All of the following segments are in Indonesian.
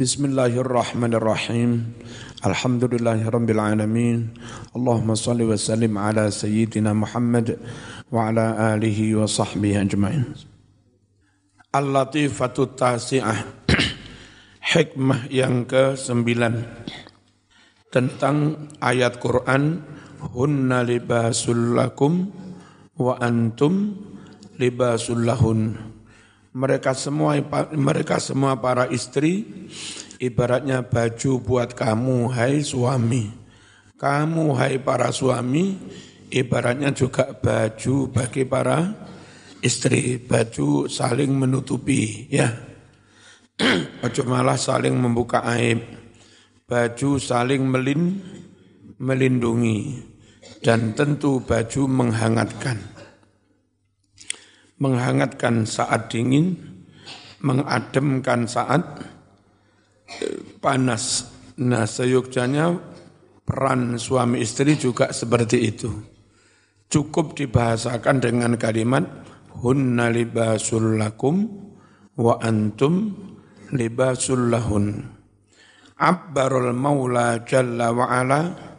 Bismillahirrahmanirrahim. Alhamdulillahirrabbilalamin. Allahumma salli wa sallim ala sayyidina Muhammad wa ala alihi wa sahbihi ajma'in. Al-Latifatu Tasi'ah. Hikmah yang ke-9 tentang ayat Quran hunna libasul lakum wa antum libasul lahun mereka semua mereka semua para istri ibaratnya baju buat kamu hai suami. Kamu hai para suami ibaratnya juga baju bagi para istri, baju saling menutupi ya. Baju malah saling membuka aib. Baju saling melin melindungi dan tentu baju menghangatkan menghangatkan saat dingin, mengademkan saat eh, panas. Nah, seyogjanya peran suami istri juga seperti itu. Cukup dibahasakan dengan kalimat hunna libasul lakum wa antum libasul lahun. Abbarul maula jalla wa ala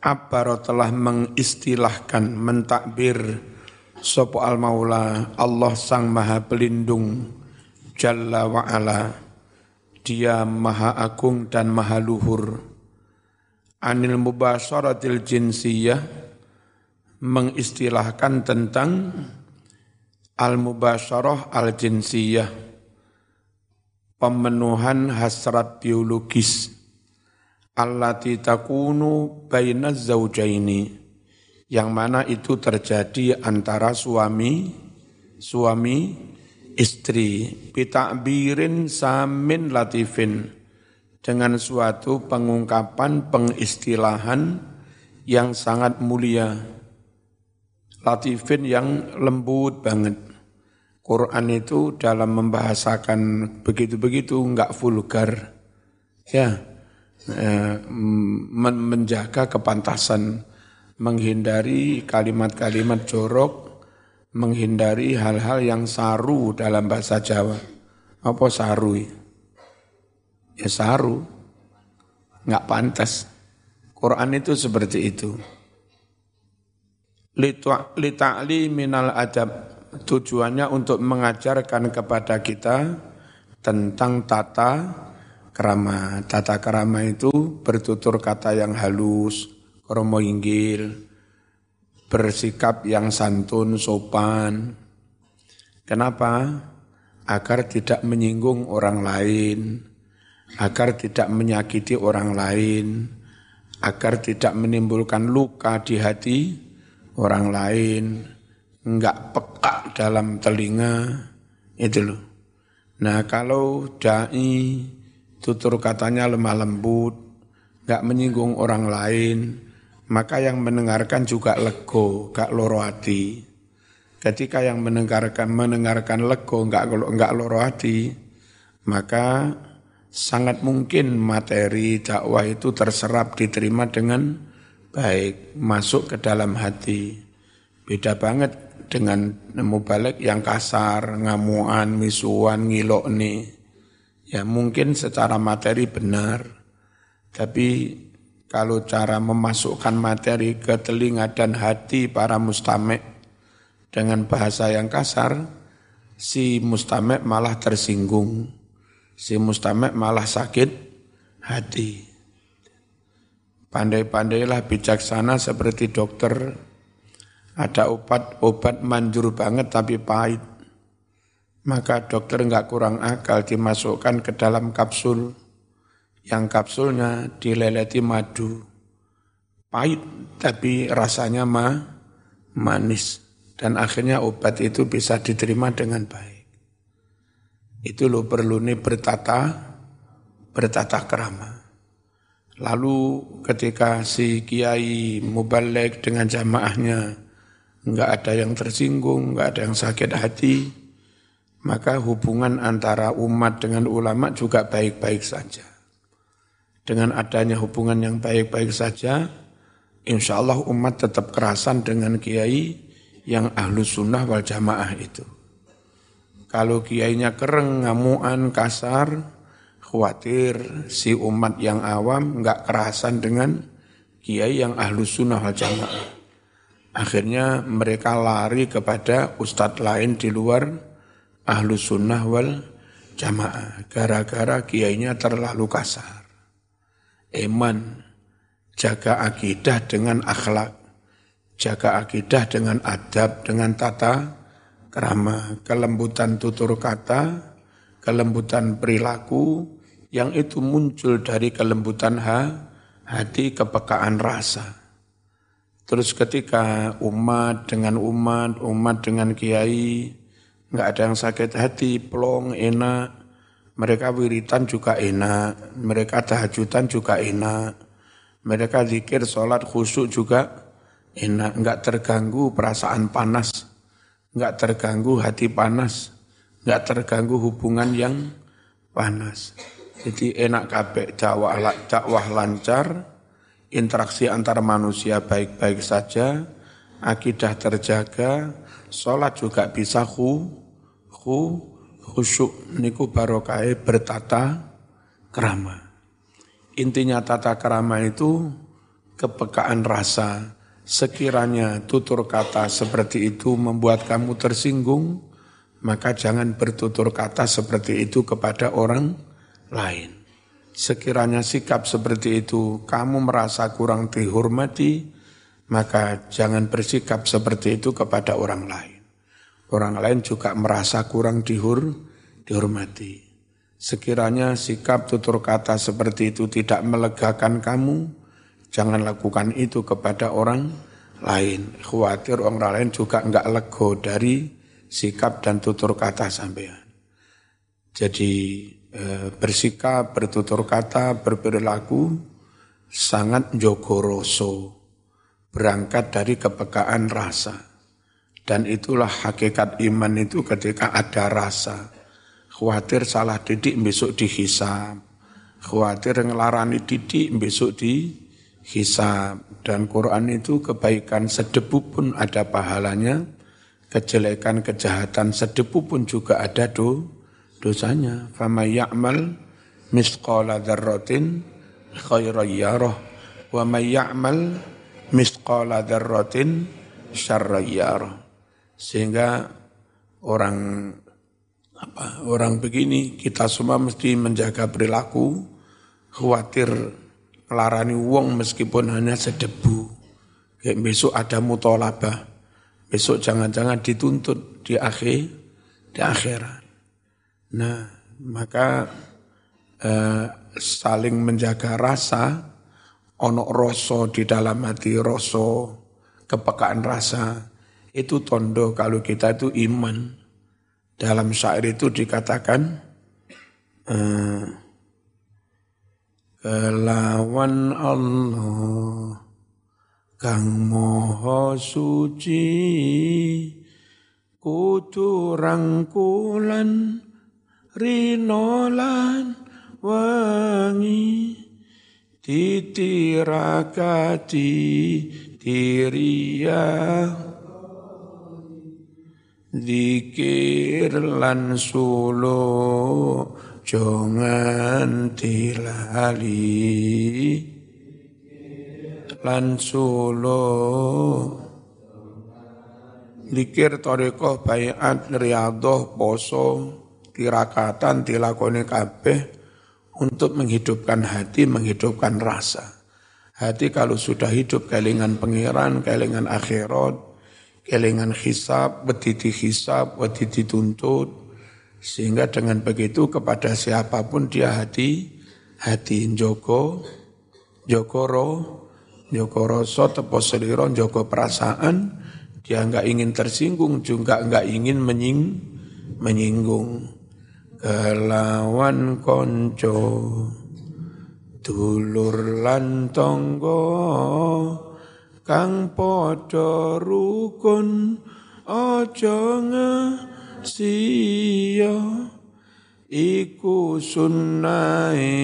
Abbar telah mengistilahkan, mentakbir Sopo al maula Allah sang maha pelindung Jalla wa ala. Dia maha agung dan maha luhur. Anil mubasaratil jinsiyah Mengistilahkan tentang Al-mubasarah al-jinsiyah Pemenuhan hasrat biologis Allati takunu baina zaujaini yang mana itu terjadi antara suami suami istri. Bitakbirin samin latifin. Dengan suatu pengungkapan pengistilahan yang sangat mulia. Latifin yang lembut banget. Quran itu dalam membahasakan begitu-begitu enggak vulgar. Ya eh, menjaga kepantasan menghindari kalimat-kalimat jorok, menghindari hal-hal yang saru dalam bahasa Jawa. Apa saru? Ya saru, nggak pantas. Quran itu seperti itu. Lita'li minal adab, tujuannya untuk mengajarkan kepada kita tentang tata kerama. Tata kerama itu bertutur kata yang halus, kromo inggil, bersikap yang santun, sopan. Kenapa? Agar tidak menyinggung orang lain, agar tidak menyakiti orang lain, agar tidak menimbulkan luka di hati orang lain, enggak peka dalam telinga, itu loh. Nah kalau da'i tutur katanya lemah lembut, enggak menyinggung orang lain, maka yang mendengarkan juga lego, gak loro hati. Ketika yang mendengarkan mendengarkan lego, gak gak loro hati, maka sangat mungkin materi dakwah itu terserap diterima dengan baik, masuk ke dalam hati. Beda banget dengan balik yang kasar, ngamuan, misuan, ngilok nih. Ya mungkin secara materi benar, tapi kalau cara memasukkan materi ke telinga dan hati para mustamek dengan bahasa yang kasar, si mustamek malah tersinggung, si mustamek malah sakit hati. Pandai-pandailah bijaksana seperti dokter, ada obat-obat manjur banget tapi pahit. Maka dokter enggak kurang akal dimasukkan ke dalam kapsul yang kapsulnya dileleti madu. Pahit tapi rasanya ma, manis. Dan akhirnya obat itu bisa diterima dengan baik. Itu lo perlu nih bertata, bertata kerama. Lalu ketika si kiai mubalek dengan jamaahnya, enggak ada yang tersinggung, enggak ada yang sakit hati, maka hubungan antara umat dengan ulama juga baik-baik saja dengan adanya hubungan yang baik-baik saja, insya Allah umat tetap kerasan dengan kiai yang ahlu sunnah wal jamaah itu. Kalau kiainya kereng, ngamuan, kasar, khawatir si umat yang awam nggak kerasan dengan kiai yang ahlu sunnah wal jamaah. Akhirnya mereka lari kepada ustadz lain di luar ahlu sunnah wal jamaah. Gara-gara kiainya terlalu kasar. Eman, jaga akidah dengan akhlak. Jaga akidah dengan adab, dengan tata kerama, kelembutan tutur kata, kelembutan perilaku, yang itu muncul dari kelembutan ha, hati, kepekaan rasa. Terus ketika umat dengan umat, umat dengan kiai, nggak ada yang sakit hati, plong, enak. Mereka wiritan juga enak, mereka tahajudan juga enak, mereka zikir, sholat, khusyuk juga enak, nggak terganggu perasaan panas, nggak terganggu hati panas, nggak terganggu hubungan yang panas. Jadi enak kabeh dakwah dakwah lancar, interaksi antar manusia baik-baik saja, akidah terjaga, sholat juga bisa khu, khu, khusyuk, niku barokai bertata kerama. Intinya tata kerama itu kepekaan rasa, sekiranya tutur kata seperti itu membuat kamu tersinggung, maka jangan bertutur kata seperti itu kepada orang lain. Sekiranya sikap seperti itu kamu merasa kurang dihormati, maka jangan bersikap seperti itu kepada orang lain. Orang lain juga merasa kurang dihur, dihormati. Sekiranya sikap tutur kata seperti itu tidak melegakan kamu, jangan lakukan itu kepada orang lain. Khawatir orang lain juga enggak lego dari sikap dan tutur kata sampean. Jadi Eh, bersikap, bertutur kata, berperilaku sangat jogoroso, berangkat dari kepekaan rasa. Dan itulah hakikat iman itu ketika ada rasa. Khawatir salah didik besok dihisap. Khawatir ngelarani didik besok dihisap. Dan Quran itu kebaikan sedebu pun ada pahalanya. Kejelekan, kejahatan sedebu pun juga ada do, dosanya. Fama ya'mal misqala dzarratin khairan yarah wa may ya'mal misqala dzarratin syarran yarah. Sehingga orang apa orang begini kita semua mesti menjaga perilaku khawatir melarani uang meskipun hanya sedebu. Kayak besok ada mutolabah besok jangan-jangan dituntut di akhir di akhirat. Nah, maka eh, saling menjaga rasa, onok rasa di dalam hati rasa, kepekaan rasa, itu tondo kalau kita itu iman. Dalam syair itu dikatakan, eh, kelawan Allah kang moho suci kudu rangkulan rinolan wangi titirakati tiria Dikir lan sulo jangan tilali lan Dikir toriko bayat riadoh poso tirakatan dilakoni kabeh untuk menghidupkan hati, menghidupkan rasa. Hati kalau sudah hidup kelingan pengiran, kelingan akhirat, kelingan hisab, wedidi hisab, wedidi tuntut, sehingga dengan begitu kepada siapa pun dia hati, hati Joko, Joko roh, Joko rasa, tepo seliro, Joko perasaan, dia enggak ingin tersinggung, juga enggak ingin menying, menyinggung. Kelawan konco dulur lan tangga kang padha rukun aja sia iku sunnahe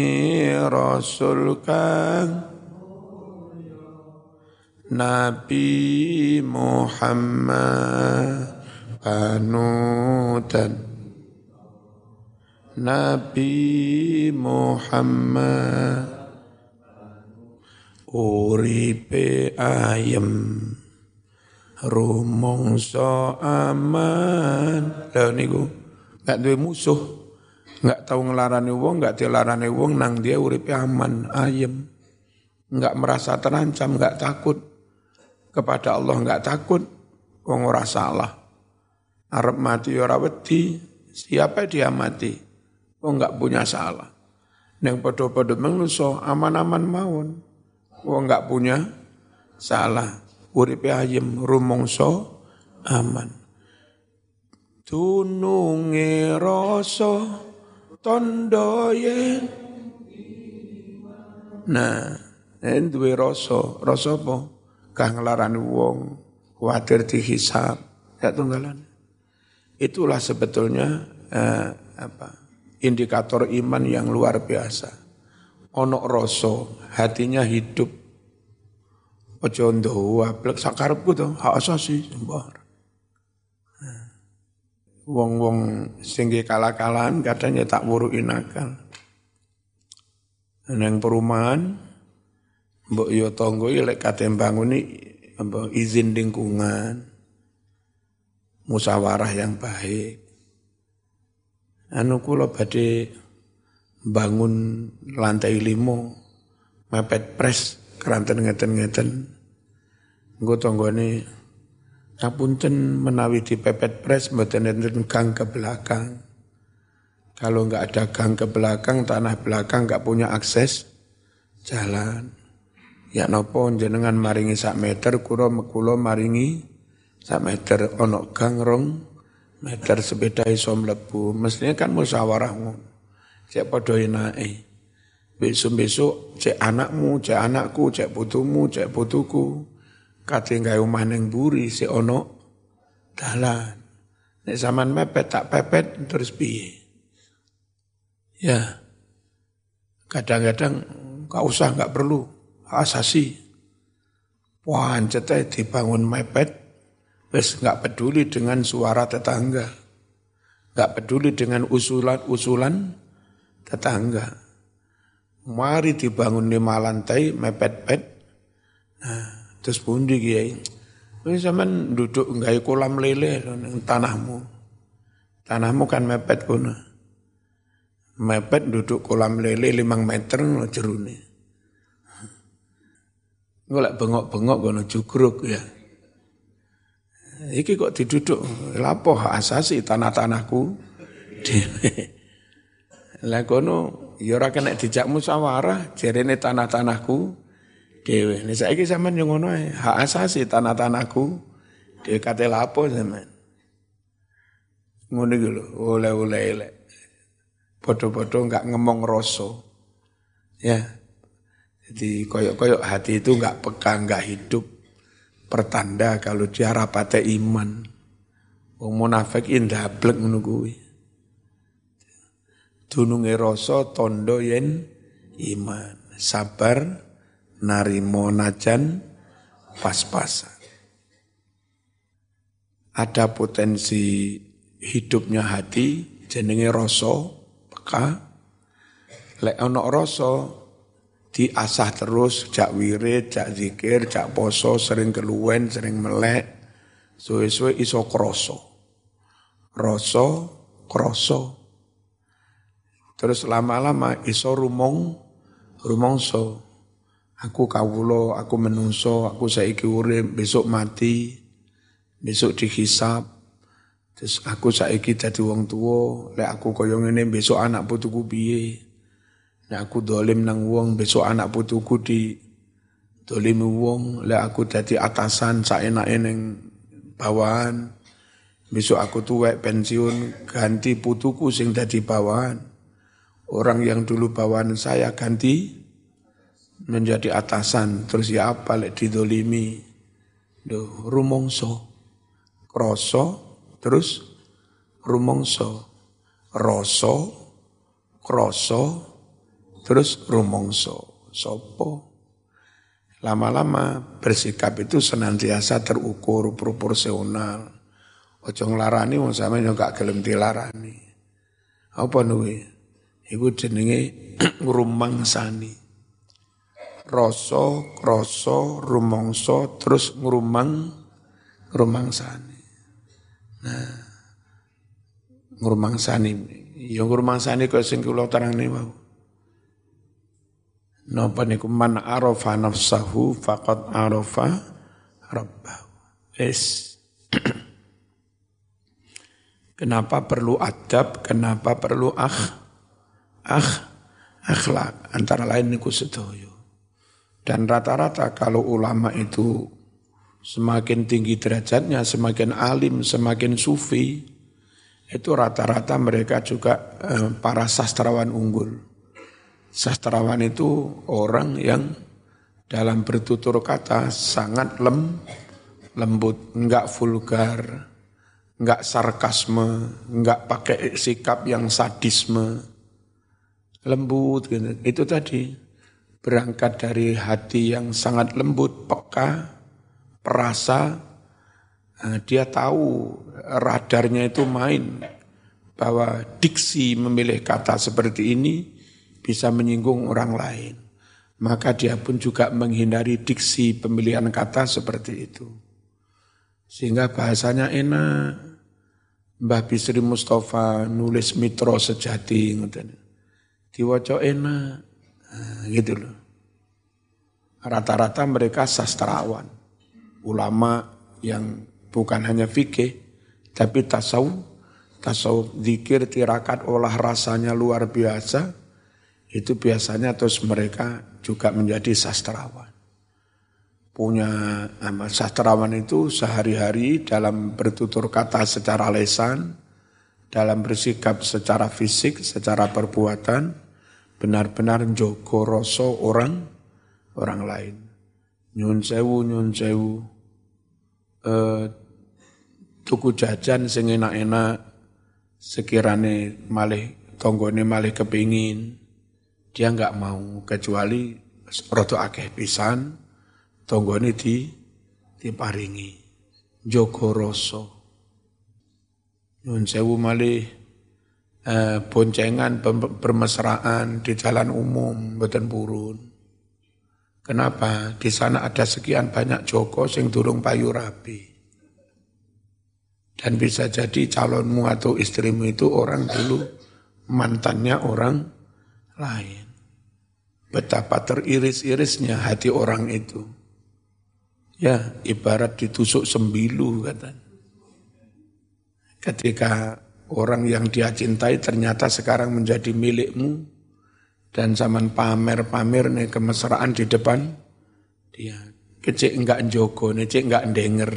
rasul kang. Nabi Muhammad panutan. Nabi Muhammad uripe ayem rumongso aman lha niku gak duwe musuh gak tau ngelarani wong gak dilarani wong nang dia uripe aman ayem gak merasa terancam gak takut kepada Allah gak takut wong ora salah arep mati ora wedi siapa dia mati Oh enggak punya salah. Neng podo-podo menguso aman-aman mawon. Oh enggak punya salah. Uripe ayem rumongso aman. Tununge rasa tondo. Nah, en duwe rasa, rasa apa? Kang nglarani wong, kuatir dihisab, ya tunggalan. Itulah sebetulnya eh, apa? indikator iman yang luar biasa. Onok rosso, hatinya hidup. Ojo ndawa blek sakarepku to, hak asasi sembar. Wong-wong sing kalah-kalahan katanya tak wuru inakal. Nang perumahan mbok yo tonggo lek kate banguni izin lingkungan musyawarah yang baik anu kula badhe bangun lantai limo mepet pres keranten ngeten-ngeten nggo tanggane ngapunten menawi dipepet pres mboten enten gang ke belakang. Kalau nggak ada gang ke belakang tanah belakang nggak punya akses jalan. Ya nopo jenengan maringi sak meter kula kula maringi sak meter. Ono gang rong meter sepeda iso mlebu. Mestinya kan musyawarah ngono cek padha enake. Besok-besok cek anakmu cek anakku cek putumu cek putuku kate gawe omah ning buri si ono dalan. Nek zaman mepet tak pepet terus piye? Ya. Kadang-kadang gak usah gak perlu. Asasi. Wah cetai dibangun mepet Wes nggak peduli dengan suara tetangga, nggak peduli dengan usulan-usulan tetangga. Mari dibangun lima lantai, mepet-pet. Nah, terus pundi kiai. Ini zaman duduk nggak kolam lele tanahmu. Tanahmu kan mepet kuna. Mepet duduk kolam lele limang meter jerune. Ngolak bengok-bengok kono jugruk ya. Iki kok diduduk lapo hak asasi tanah-tanahku Lah kono ya ora kena dijak musyawarah jarene tanah-tanahku dhewe. Nek saiki sampean yo ngono ae, hak asasi tanah-tanahku dhewe kate lapo sampean. Ngono iki lho, oleh-oleh elek. Podo-podo enggak ngomong rasa. Ya. Jadi koyok-koyok hati itu enggak peka, enggak hidup pertanda kalau dia rapate iman. Wong munafik indablek ngono kuwi. Dununge rasa tondo yen iman, sabar narimo najan pas-pasan. Ada potensi hidupnya hati jenenge rasa peka. Lek ana rasa diasah terus, jak wirid, jak zikir, jak poso, sering keluwen, sering melek, suwe-suwe iso kroso. Roso, kroso. Terus lama-lama iso rumong, rumongso. Aku kawulo, aku menungso, aku saiki urip, besok mati, besok dihisap. Terus aku saiki dadi wong tua, lek aku koyo ngene besok anak putuku piye. Nek aku dolim nang wong besok anak putuku di dolimi wong, lek aku dadi atasan saenake ning bawahan. Besok aku tuwek pensiun ganti putuku sing dadi bawahan. Orang yang dulu bawahan saya ganti menjadi atasan. Terus ya apa lek didolimi. Duh, rumongso. Kroso, terus rumongso. Roso, kroso, terus rumongso sopo lama-lama bersikap itu senantiasa terukur proporsional ojo nglarani wong sampe yo gak gelem dilarani Apa nuwe? Iku jenenge ngrumangsani. Rasa, krasa, rumangsa terus ngrumang ngrumangsani. Nah, ngrumangsani. Ya ngrumangsani kok sing kula terangne wau. Napa niku man arafa nafsahu faqad arafa rabbahu. Es. Kenapa perlu adab? Kenapa perlu akh? Akh, akhlak. Antara lain niku sedoyo. Dan rata-rata kalau ulama itu semakin tinggi derajatnya, semakin alim, semakin sufi, itu rata-rata mereka juga eh, para sastrawan unggul. Sastrawan itu orang yang dalam bertutur kata sangat lem, lembut, enggak vulgar, nggak sarkasme, nggak pakai sikap yang sadisme, lembut gitu. Itu tadi berangkat dari hati yang sangat lembut, peka, perasa, nah, dia tahu radarnya itu main bahwa diksi memilih kata seperti ini bisa menyinggung orang lain. Maka dia pun juga menghindari diksi pemilihan kata seperti itu. Sehingga bahasanya enak. Mbah Bisri Mustafa nulis mitro sejati ngoten. Diwaca enak. Nah, gitu loh. Rata-rata mereka sastrawan. Ulama yang bukan hanya fikih tapi tasawuf, tasawuf zikir tirakat olah rasanya luar biasa. Itu biasanya terus mereka juga menjadi sastrawan punya amal sastrawan itu sehari-hari dalam bertutur kata secara lesan, dalam bersikap secara fisik, secara perbuatan, benar-benar jogo rosso orang orang lain. Nyun sewu, nyun sewu, eh, tuku jajan sing enak-enak, sekirane malih tonggone malih kepingin, dia nggak mau kecuali roto akeh pisan, tonggone di diparingi Joko Roso. Nyun sewu malih eh, boncengan bermesraan di jalan umum beten purun. Kenapa? Di sana ada sekian banyak Joko sing durung payu rapi. Dan bisa jadi calonmu atau istrimu itu orang dulu mantannya orang lain. Betapa teriris-irisnya hati orang itu. Ya, ibarat ditusuk sembilu kata. Ketika orang yang dia cintai ternyata sekarang menjadi milikmu dan zaman pamer-pamer nih kemesraan di depan dia kecik enggak jogo, cek enggak denger.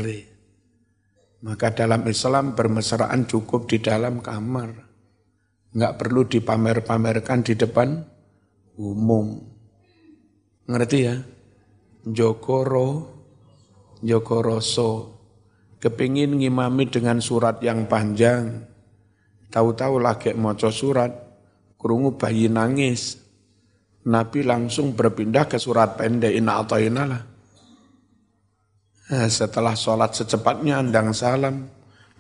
Maka dalam Islam bermesraan cukup di dalam kamar. Enggak perlu dipamer-pamerkan di depan umum. Ngerti ya? Jokoro Joko Roso kepingin ngimami dengan surat yang panjang. Tahu-tahu lagi moco surat, kerungu bayi nangis. Nabi langsung berpindah ke surat pendek ina atau lah. Nah, setelah sholat secepatnya andang salam,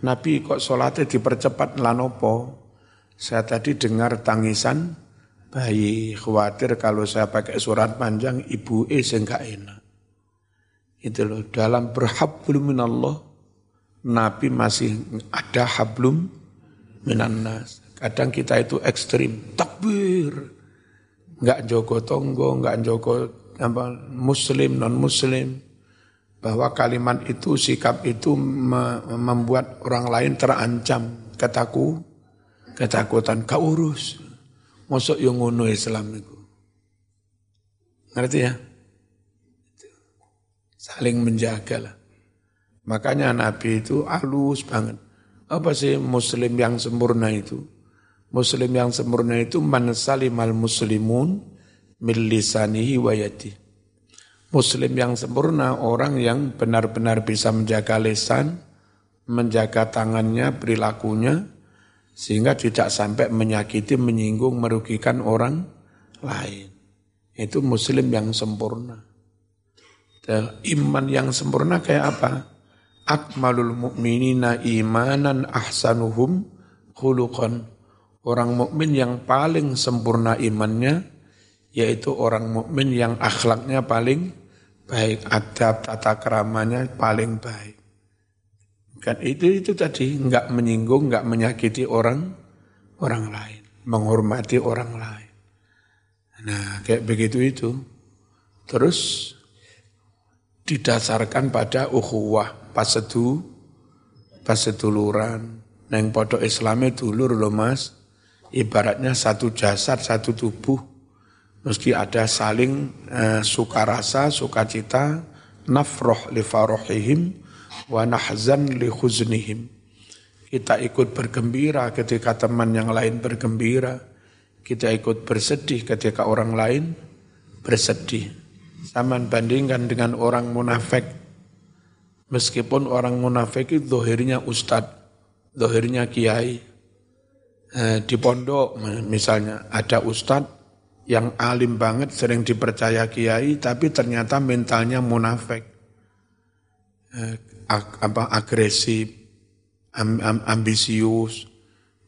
Nabi kok sholatnya dipercepat lanopo. Saya tadi dengar tangisan bayi khawatir kalau saya pakai surat panjang ibu e enggak enak. Itu loh, dalam berhablum minallah, Nabi masih ada hablum minannas. Kadang kita itu ekstrim, takbir. Enggak jogo tonggo, enggak jogo apa, muslim, non-muslim. Bahwa kalimat itu, sikap itu membuat orang lain terancam. Kataku, ketakutan, kau urus. Masuk yang ngono Islam itu. Ngerti ya? saling menjaga lah. Makanya Nabi itu halus banget. Apa sih muslim yang sempurna itu? Muslim yang sempurna itu man salimal muslimun min lisanihi wa Muslim yang sempurna orang yang benar-benar bisa menjaga lesan, menjaga tangannya, perilakunya, sehingga tidak sampai menyakiti, menyinggung, merugikan orang lain. Itu muslim yang sempurna. Iman yang sempurna kayak apa? Akmalul mu'minina imanan ahsanuhum khuluqan. Orang mukmin yang paling sempurna imannya yaitu orang mukmin yang akhlaknya paling baik, adab tata keramanya paling baik. Kan itu itu tadi nggak menyinggung, nggak menyakiti orang orang lain, menghormati orang lain. Nah, kayak begitu itu. Terus didasarkan pada ukhuwah, pasedu, paseduluran. Neng podo Islamnya dulur loh mas, ibaratnya satu jasad, satu tubuh. Meski ada saling eh, suka rasa, suka cita, nafroh li farohihim, wa nahzan li khuznihim. Kita ikut bergembira ketika teman yang lain bergembira. Kita ikut bersedih ketika orang lain bersedih. Sama bandingkan dengan orang munafik. Meskipun orang munafik itu dohirnya ustadz, dohirnya kiai. Eh, di pondok misalnya ada ustadz yang alim banget, sering dipercaya kiai, tapi ternyata mentalnya munafik. Eh, apa agresif, ambisius,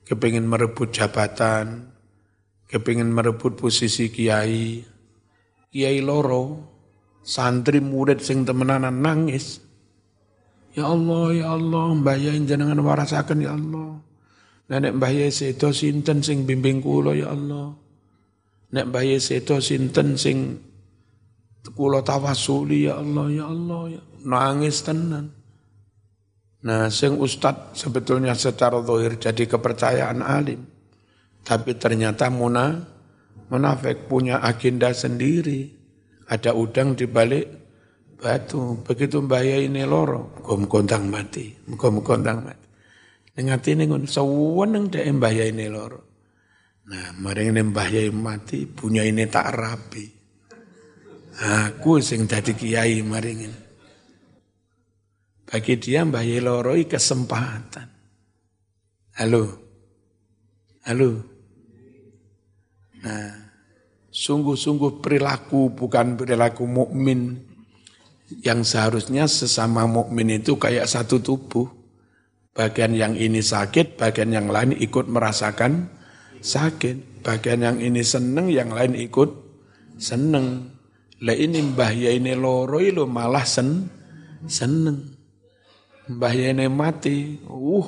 kepingin merebut jabatan, kepingin merebut posisi kiai, kiai loro, santri murid sing temenanan nangis. Ya Allah, ya Allah, mbayain jenengan warasaken ya Allah. Nek mbah sedo sinten sing bimbing kula ya Allah. Nek mbah sedo sinten sing kula tawasuli ya Allah, ya Allah, ya. Nangis tenan. Nah, sing ustad sebetulnya secara zahir jadi kepercayaan alim. Tapi ternyata muna Munafik punya agenda sendiri. Ada udang di balik batu. Begitu bahaya ini loro, gom kontang mati, gom kontang mati. Nengati ini ngun seweneng deh bahaya ini loro. Nah, mari ini bahaya mati, punya ini tak rapi. Aku sing dadi kiai mari ini. Bagi dia bahaya loro kesempatan. Halo. Halo. Nah, sungguh-sungguh perilaku bukan perilaku mukmin yang seharusnya sesama mukmin itu kayak satu tubuh. Bagian yang ini sakit, bagian yang lain ikut merasakan sakit. Bagian yang ini seneng, yang lain ikut seneng. Lah ini mbah ya ini loro lo malah sen seneng. Mbah ya ini mati, uh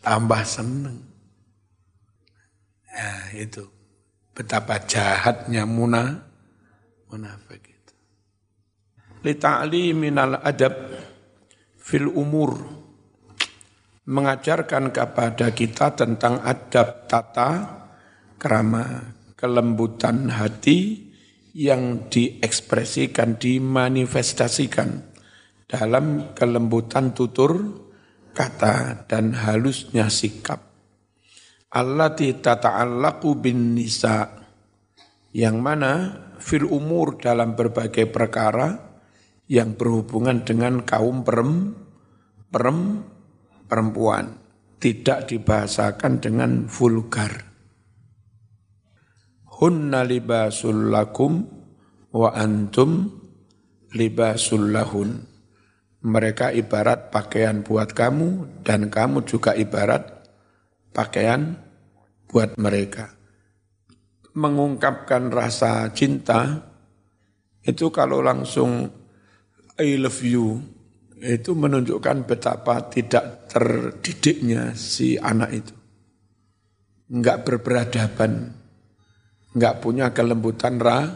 tambah seneng. Ya itu betapa jahatnya muna munafik. Li minal adab fil umur. Mengajarkan kepada kita tentang adab tata kerama kelembutan hati yang diekspresikan, dimanifestasikan dalam kelembutan tutur kata dan halusnya sikap. Allati tata'allaqu bin nisa. Yang mana fil umur dalam berbagai perkara yang berhubungan dengan kaum perem, perem, perempuan tidak dibahasakan dengan vulgar. Hunna libasul lakum wa antum libasul lahun. Mereka ibarat pakaian buat kamu dan kamu juga ibarat pakaian buat mereka. Mengungkapkan rasa cinta itu kalau langsung I love you itu menunjukkan betapa tidak terdidiknya si anak itu. Enggak berperadaban, enggak punya kelembutan ra,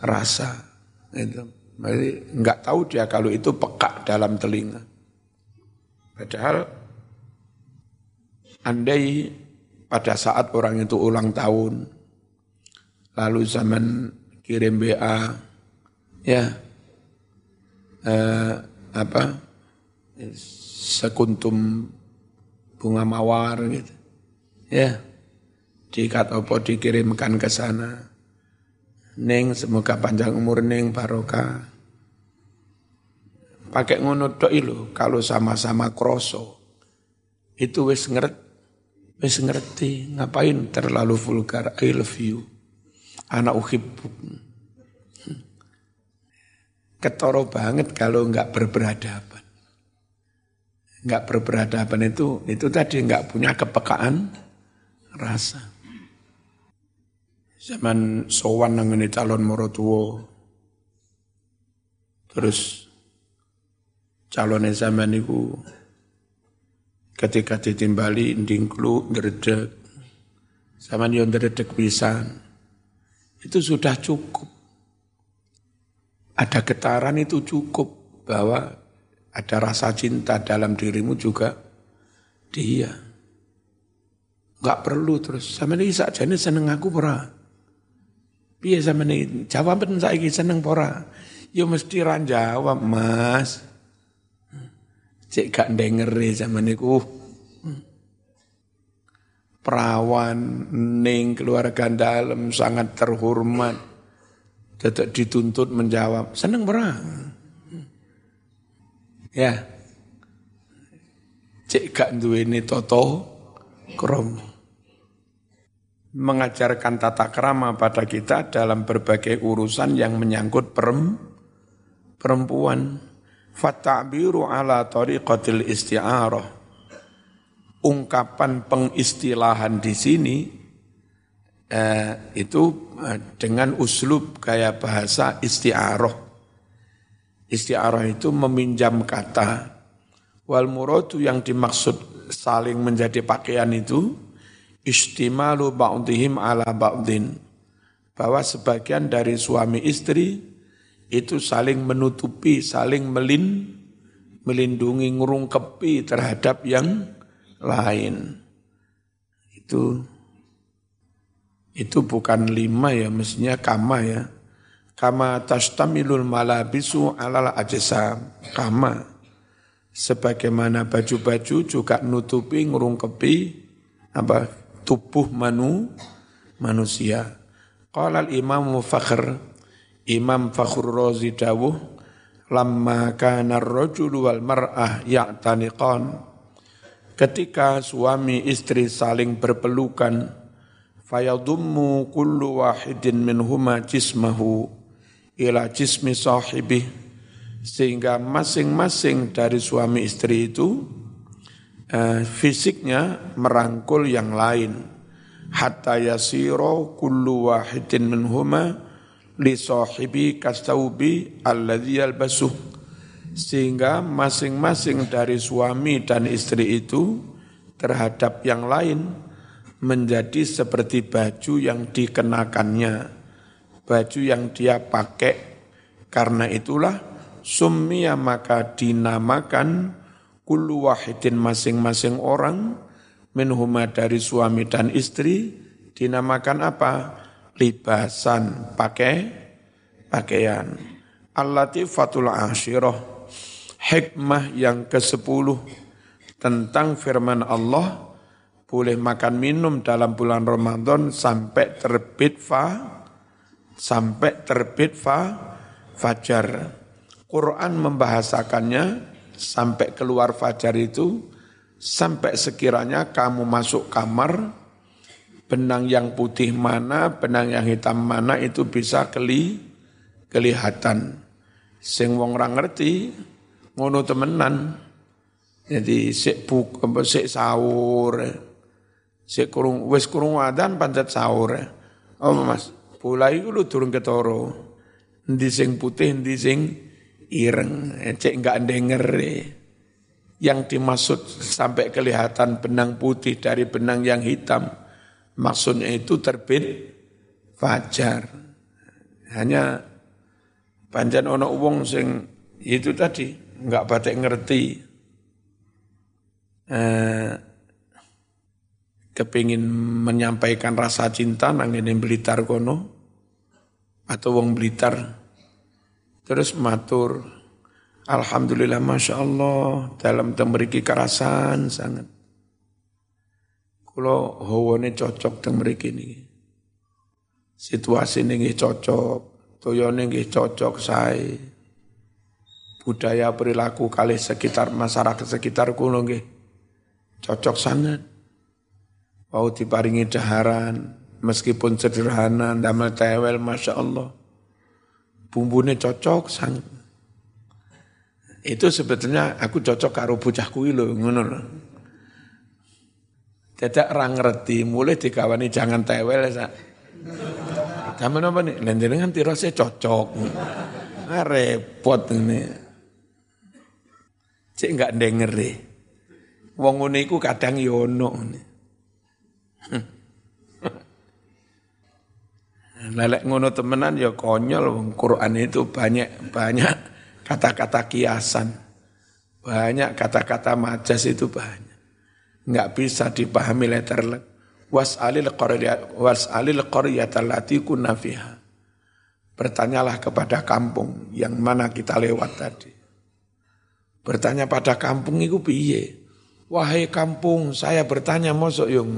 rasa. Itu. Jadi enggak tahu dia kalau itu peka dalam telinga. Padahal Andai pada saat orang itu ulang tahun, lalu zaman kirim BA, ya, eh, apa, sekuntum bunga mawar gitu, ya, diikat opo dikirimkan ke sana. Neng semoga panjang umur neng barokah. Pakai ngono tok kalau sama-sama kroso itu wis ngerti Wis ngerti, ngapain terlalu vulgar, I love you. Anak uhibbu. Ketoro banget kalau enggak berberadaban. Enggak berberadaban itu, itu tadi enggak punya kepekaan rasa. Zaman sowan ini calon morotuo. Terus calonnya zaman itu ketika ditimbali ndingklu ndredeg. Zaman yo ndredeg pisan. Itu sudah cukup. Ada getaran itu cukup bahwa ada rasa cinta dalam dirimu juga dia. Enggak perlu terus. Sama ini saja ini seneng aku pura. Piye sama ini jawaban saya seneng pora. Ya mesti ran jawab mas. Cek gak dengeri sama niku. Perawan, ning, keluarga dalam sangat terhormat. Tetap dituntut menjawab. Seneng pora. Ya. Cek gak duweni toto kromo mengajarkan tata kerama pada kita dalam berbagai urusan yang menyangkut perempuan. Fattabiru ala tariqatil isti'arah. Ungkapan pengistilahan di sini eh, itu eh, dengan uslub gaya bahasa isti'arah. Isti'arah itu meminjam kata. Wal muradu yang dimaksud saling menjadi pakaian itu istimalu ba'dihim ala ba'din bahwa sebagian dari suami istri itu saling menutupi, saling melin, melindungi, ngurungkepi terhadap yang lain. Itu itu bukan lima ya, mestinya kama ya. Kama tastamilul malabisu alal ajsam. Kama. Sebagaimana baju-baju juga nutupi, ngurungkepi apa tubuh manu manusia. Qala al-Imam Fakhr Imam Fakhr Razi dawuh lamma kana ar-rajulu wal mar'ah ya'taniqan ketika suami istri saling berpelukan fayadummu kullu wahidin minhuma jismahu ila jismi sahibih. Sehingga masing-masing dari suami istri itu eh, fisiknya merangkul yang lain. Hatta yasiro kullu wahidin minhuma li sahibi kastaubi alladhi yalbasuh. Sehingga masing-masing dari suami dan istri itu terhadap yang lain menjadi seperti baju yang dikenakannya baju yang dia pakai karena itulah summiya maka dinamakan kullu wahidin masing-masing orang minhuma dari suami dan istri dinamakan apa? Libasan, pakai pakaian. Al-Latifatul Asyirah, hikmah yang ke-10 tentang firman Allah boleh makan minum dalam bulan Ramadan sampai terbit fa sampai terbit fa fajar. Quran membahasakannya sampai keluar fajar itu sampai sekiranya kamu masuk kamar benang yang putih mana, benang yang hitam mana itu bisa keli kelihatan. Sing wong ora ngerti ngono temenan. Jadi sik buk sik sahur. Sik kurung wis kurung adan pancet sahur. Oh Mas, bola iku lu turun ketoro. Endi sing putih, endi sing ireng, cek enggak denger yang dimaksud sampai kelihatan benang putih dari benang yang hitam. Maksudnya itu terbit fajar. Hanya panjang ono wong sing itu tadi enggak batik ngerti. Eh, kepingin menyampaikan rasa cinta nang ini Blitar kono atau wong Blitar Terus matur, Alhamdulillah Masya Allah, dalam temeriki kerasan sangat. Kalau hawane cocok temeriki ini. Situasi ini cocok, toyone ini cocok saya. Budaya perilaku kali sekitar masyarakat sekitar nggih cocok sangat. Mau diparingi daharan, meskipun sederhana, damel tewel, Masya Allah bumbunya cocok sang itu sebetulnya aku cocok karo bocah kuwi lho ngono lho Dadak ra ngerti, mulai dikawani jangan tewel sak. Zaman apa nih? Lenjenengan tirose cocok. Ah, repot ini. Cek enggak dengeri. Wong ngene kadang yono. Lelek ngono temenan ya konyol wong Quran itu banyak banyak kata-kata kiasan. Banyak kata-kata majas itu banyak nggak bisa dipahami letterlek. Was'alil qaryat was'alil qaryata allati kunna fiha. Bertanyalah kepada kampung yang mana kita lewat tadi. Bertanya pada kampung itu piye? Wahai kampung, saya bertanya mosok yung.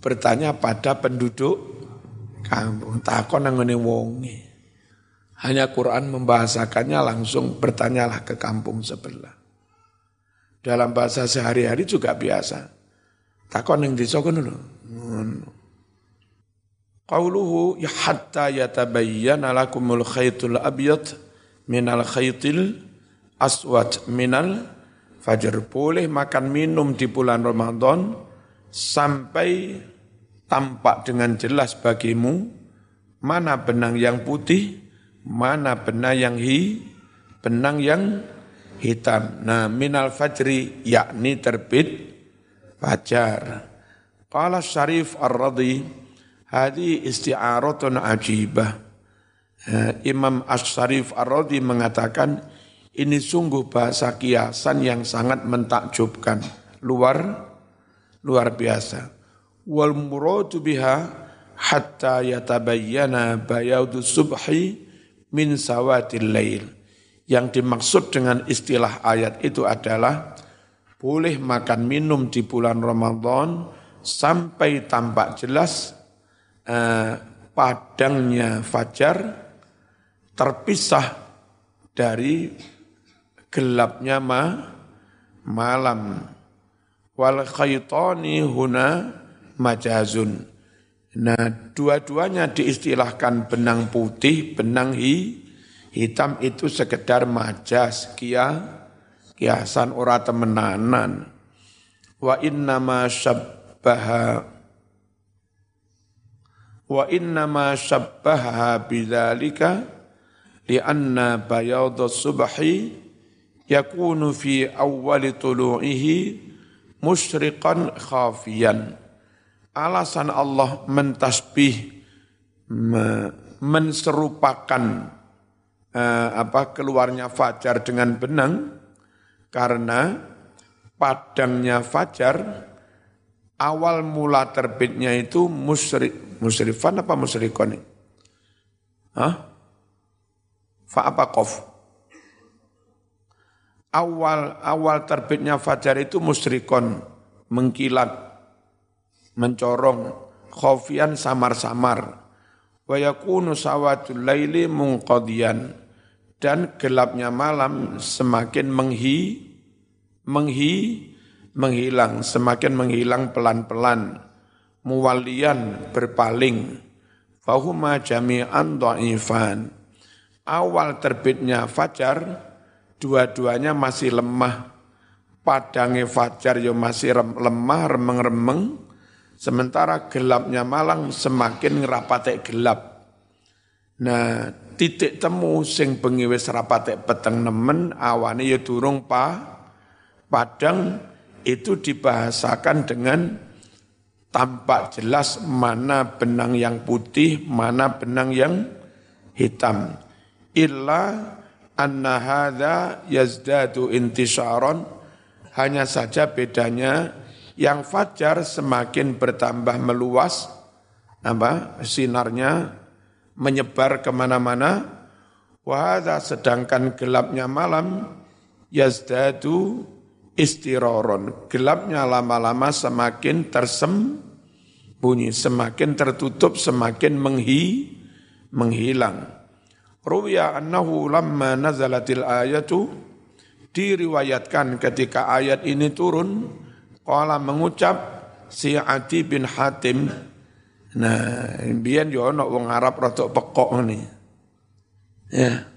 Bertanya pada penduduk kampung. Takon nangone wonge. Hanya Quran membahasakannya langsung bertanyalah ke kampung sebelah. Dalam bahasa sehari-hari juga biasa. Takon yang disokon dulu. Qauluhu ya hatta yatabayyana lakumul khaytul abyad minal khaytil aswad minal fajr. Boleh makan minum di bulan Ramadan sampai tampak dengan jelas bagimu mana benang yang putih, mana benang yang hi, benang yang hitam. Nah, minal fajri yakni terbit fajar. Qala Syarif Ar-Radhi, hadi isti'aratun ajibah. Eh, Imam Ash-Syarif Ar-Radhi mengatakan, ini sungguh bahasa kiasan yang sangat mentakjubkan. Luar, luar biasa. Wal muradu biha hatta yatabayyana bayadu subhi min sawatil lail yang dimaksud dengan istilah ayat itu adalah boleh makan minum di bulan Ramadan sampai tampak jelas eh, padangnya fajar terpisah dari gelapnya ma, malam. Wal khaitani huna majazun. Nah, dua-duanya diistilahkan benang putih, benang hi, Hitam itu sekedar majas, kia, kiasan ora temenanan. Wa inna ma syabbaha wa inna ma syabbaha bidzalika lianna bayadha subhi yakunu fi awwali tulu'ihi musyriqan khafiyan. Alasan Allah mentasbih menserupakan eh, apa keluarnya fajar dengan benang karena padangnya fajar awal mula terbitnya itu musri, musrifan apa musrikon? Hah? Fa apa kof? Awal awal terbitnya fajar itu musrikon, mengkilat, mencorong, khofian samar-samar. Wa yakunu sawatul laili mungqadiyan dan gelapnya malam semakin menghi, menghi, menghilang, semakin menghilang pelan-pelan, muwalian berpaling, fahuma jami'an do'ifan. Awal terbitnya fajar, dua-duanya masih lemah, padangnya fajar yo masih lemah, remeng-remeng, sementara gelapnya malam semakin ngerapatek gelap. Nah, titik temu sing bengi wis rapatek peteng nemen awane ya durung pa padang itu dibahasakan dengan tampak jelas mana benang yang putih, mana benang yang hitam. Illa anna hadza yazdadu intisharon hanya saja bedanya yang fajar semakin bertambah meluas apa sinarnya menyebar ke mana-mana. Wahada sedangkan gelapnya malam yazdadu istiroron. Gelapnya lama-lama semakin tersembunyi, semakin tertutup, semakin menghi, menghilang. Ruwiya annahu lamma nazalatil ayatu diriwayatkan ketika ayat ini turun, qala mengucap si Adi bin Hatim Nah, imbian yo ana wong Arab rada pekok ngene. Ya.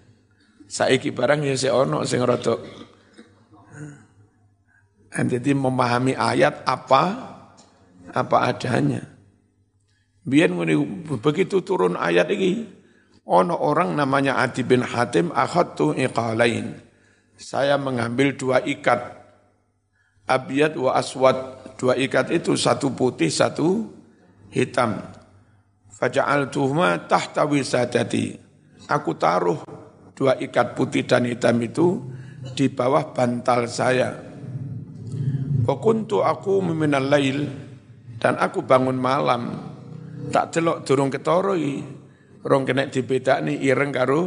Saiki barang ya sik ana sing rada Jadi memahami ayat apa apa adanya. Biar begitu turun ayat ini, ono orang namanya Adi bin Hatim akhadtu iqalain. Saya mengambil dua ikat abiyat wa aswad. Dua ikat itu satu putih, satu hitam. Faja'altuhuma tahta wisadati. Aku taruh dua ikat putih dan hitam itu di bawah bantal saya. Wa kuntu aku meminal lail dan aku bangun malam tak celok durung ketoroi rong kena nih ireng karo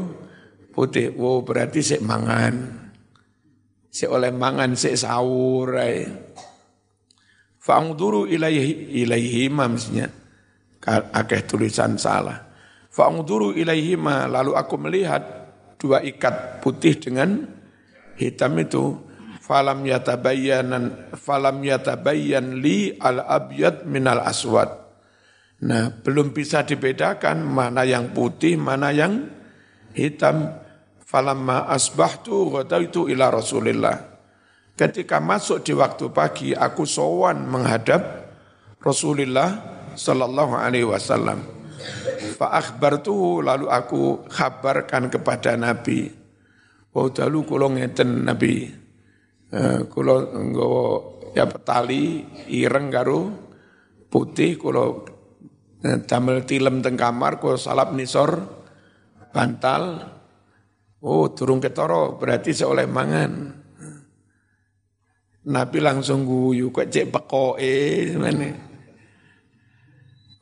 putih wo berarti sik mangan sik oleh mangan sik sahur ae fa'ngduru ilaihi ilaihi maksudnya akeh tulisan salah. Fa'ngduru ilaihi lalu aku melihat dua ikat putih dengan hitam itu. Falam yatabayyanan falam yatabayyan li al abyad minal aswad. Nah, belum bisa dibedakan mana yang putih, mana yang hitam. Falamma asbahtu ghadaitu ila Rasulillah. Ketika masuk di waktu pagi, aku sowan menghadap Rasulullah sallallahu alaihi wasallam. Fa akhbartuhu lalu aku kabarkan kepada Nabi. Wa dalu kula ngeten Nabi. Eh, kula nggawa ya petali ireng karo putih kula damel tilem teng kamar ku salap nisor bantal oh turung ketoro berarti seoleh mangan Nabi langsung guyu kok cek pekoe mana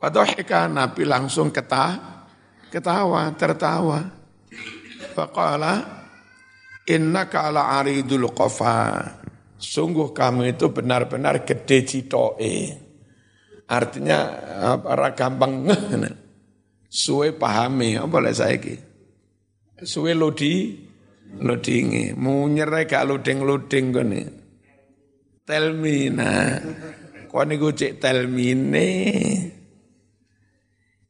Padahal Nabi langsung ketah, ketawa, tertawa. Faqala innaka ala aridul qafa. Sungguh kamu itu benar-benar gede citoe. Artinya apa gampang. Suwe pahami apa lek saiki. Suwe lodi lodingi, munyer gak loding-loding kene. Telmina. Kau niku cek telmine.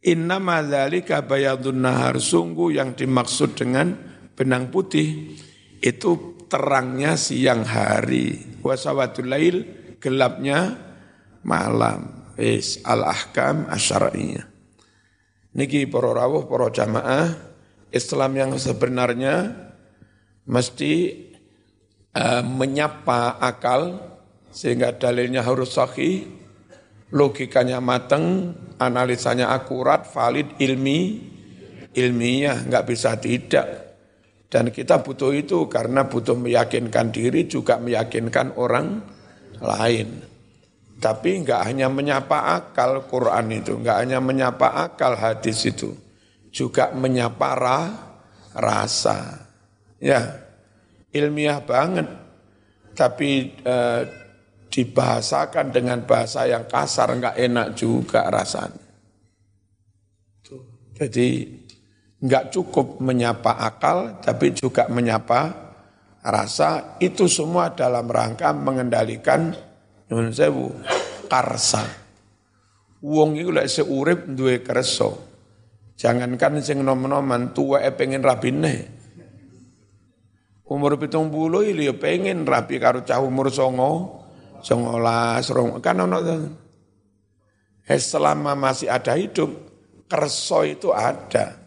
Inna madzalika bayadun nahar sungguh yang dimaksud dengan benang putih itu terangnya siang hari wasawatul lail gelapnya malam is al-ahkam asyariyah. Niki para rawuh, para jamaah, Islam yang sebenarnya mesti uh, menyapa akal sehingga dalilnya harus sahih, logikanya mateng, analisanya akurat, valid, ilmi, ilmiah, nggak bisa tidak. Dan kita butuh itu karena butuh meyakinkan diri juga meyakinkan orang lain. Tapi enggak hanya menyapa akal Quran itu, enggak hanya menyapa akal hadis itu, juga menyapa ra, rasa. Ya, ilmiah banget, tapi eh, dibahasakan dengan bahasa yang kasar, enggak enak juga rasanya. Jadi enggak cukup menyapa akal, tapi juga menyapa rasa. Itu semua dalam rangka mengendalikan Nyuwun sewu, karsa. Wong iku lek seurip duwe kersa. Jangankan sing nom-noman tuweke pengen rabine. Umur pitung bulu ini ya pengen rapi karo cah umur songo, songolas, rong, kan ono eh, selama masih ada hidup, kerso itu ada.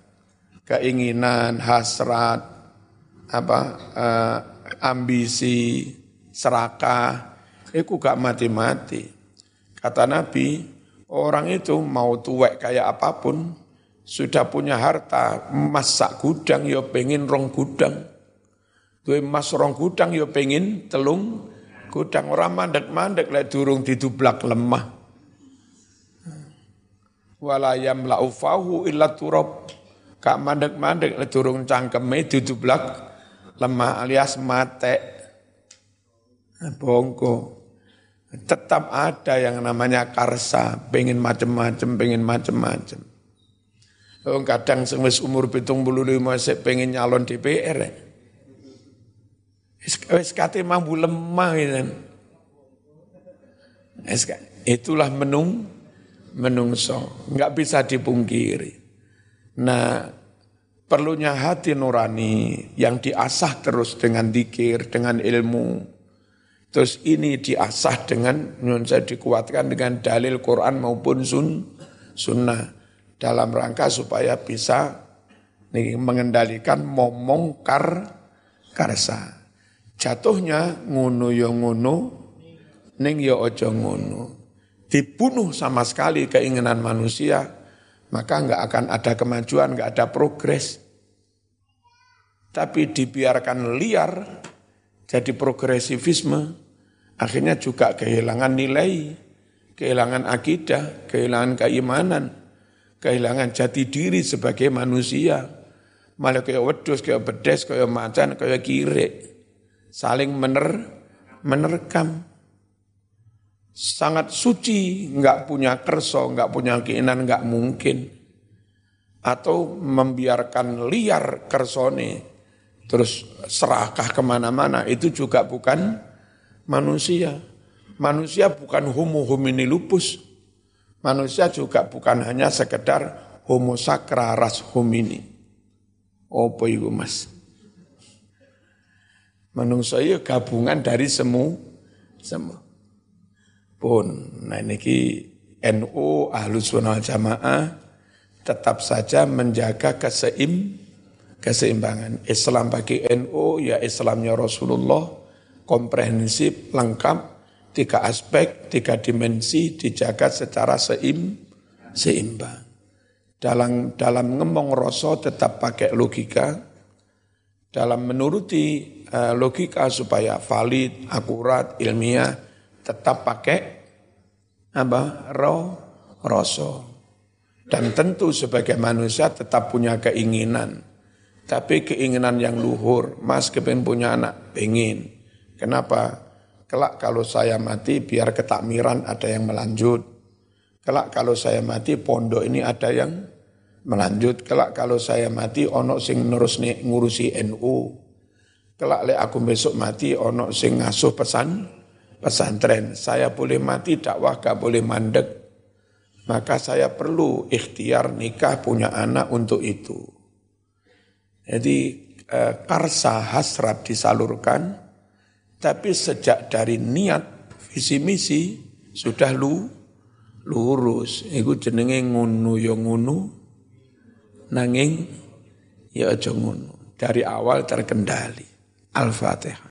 Keinginan, hasrat, apa, uh, ambisi, serakah, Iku gak mati-mati. Kata Nabi, orang itu mau tuwek kayak apa pun, sudah punya harta, masak gudang, ya pengen rong gudang. Tuh emas rong gudang, ya pengen telung gudang. Orang mandek-mandek, lah durung didublak lemah. Walayam la'ufahu illa turab. Kak mandek-mandek, lah durung cangkeme didublak lemah alias mate. Bongko tetap ada yang namanya karsa, pengen macem-macem, pengen macem-macem. Oh, kadang umur pitung bulu lima saya pengen nyalon DPR. Ya. Wis kate mampu lemah itu. Itulah menung menungso, nggak bisa dipungkiri. Nah, perlunya hati nurani yang diasah terus dengan dikir, dengan ilmu, Terus ini diasah dengan saya dikuatkan dengan dalil Quran maupun sun, sunnah dalam rangka supaya bisa mengendalikan momong kar karsa. Jatuhnya ngono yo ya ngono, ning yo ya ojo ngono. Dibunuh sama sekali keinginan manusia, maka nggak akan ada kemajuan, nggak ada progres. Tapi dibiarkan liar, jadi progresivisme, akhirnya juga kehilangan nilai, kehilangan akidah, kehilangan keimanan, kehilangan jati diri sebagai manusia. Malah kayak wedus, kayak bedes, kayak macan, kayak kire. Saling mener, menerkam. Sangat suci, nggak punya kerso, nggak punya keinginan, nggak mungkin. Atau membiarkan liar kersone, terus serakah ke mana-mana, itu juga bukan manusia. Manusia bukan homo homini lupus. Manusia juga bukan hanya sekedar homo sakraras homini. Apa itu mas? Manusia itu gabungan dari semu, semua. Pun, nah ini NU Ahlus Sunnah Jamaah tetap saja menjaga keseim, keseimbangan. Islam bagi NU ya Islamnya Rasulullah komprehensif, lengkap, tiga aspek, tiga dimensi dijaga secara seim, seimbang. Dalam dalam ngomong rasa tetap pakai logika, dalam menuruti uh, logika supaya valid, akurat, ilmiah, tetap pakai apa? Roh, rasa. Dan tentu sebagai manusia tetap punya keinginan tapi keinginan yang luhur, mas kepengen punya anak, pengen. Kenapa? Kelak kalau saya mati biar ketakmiran ada yang melanjut. Kelak kalau saya mati pondok ini ada yang melanjut. Kelak kalau saya mati ono sing nurus ngurusi NU. Kelak le aku besok mati ono sing ngasuh pesan pesantren. Saya boleh mati dakwah gak boleh mandek. Maka saya perlu ikhtiar nikah punya anak untuk itu. Jadi eh, karsa hasrat disalurkan, tapi sejak dari niat visi misi sudah lu lurus. Iku jenenge ngunu ya ngunu, nanging ya aja ngunu. Dari awal terkendali. Al-Fatihah.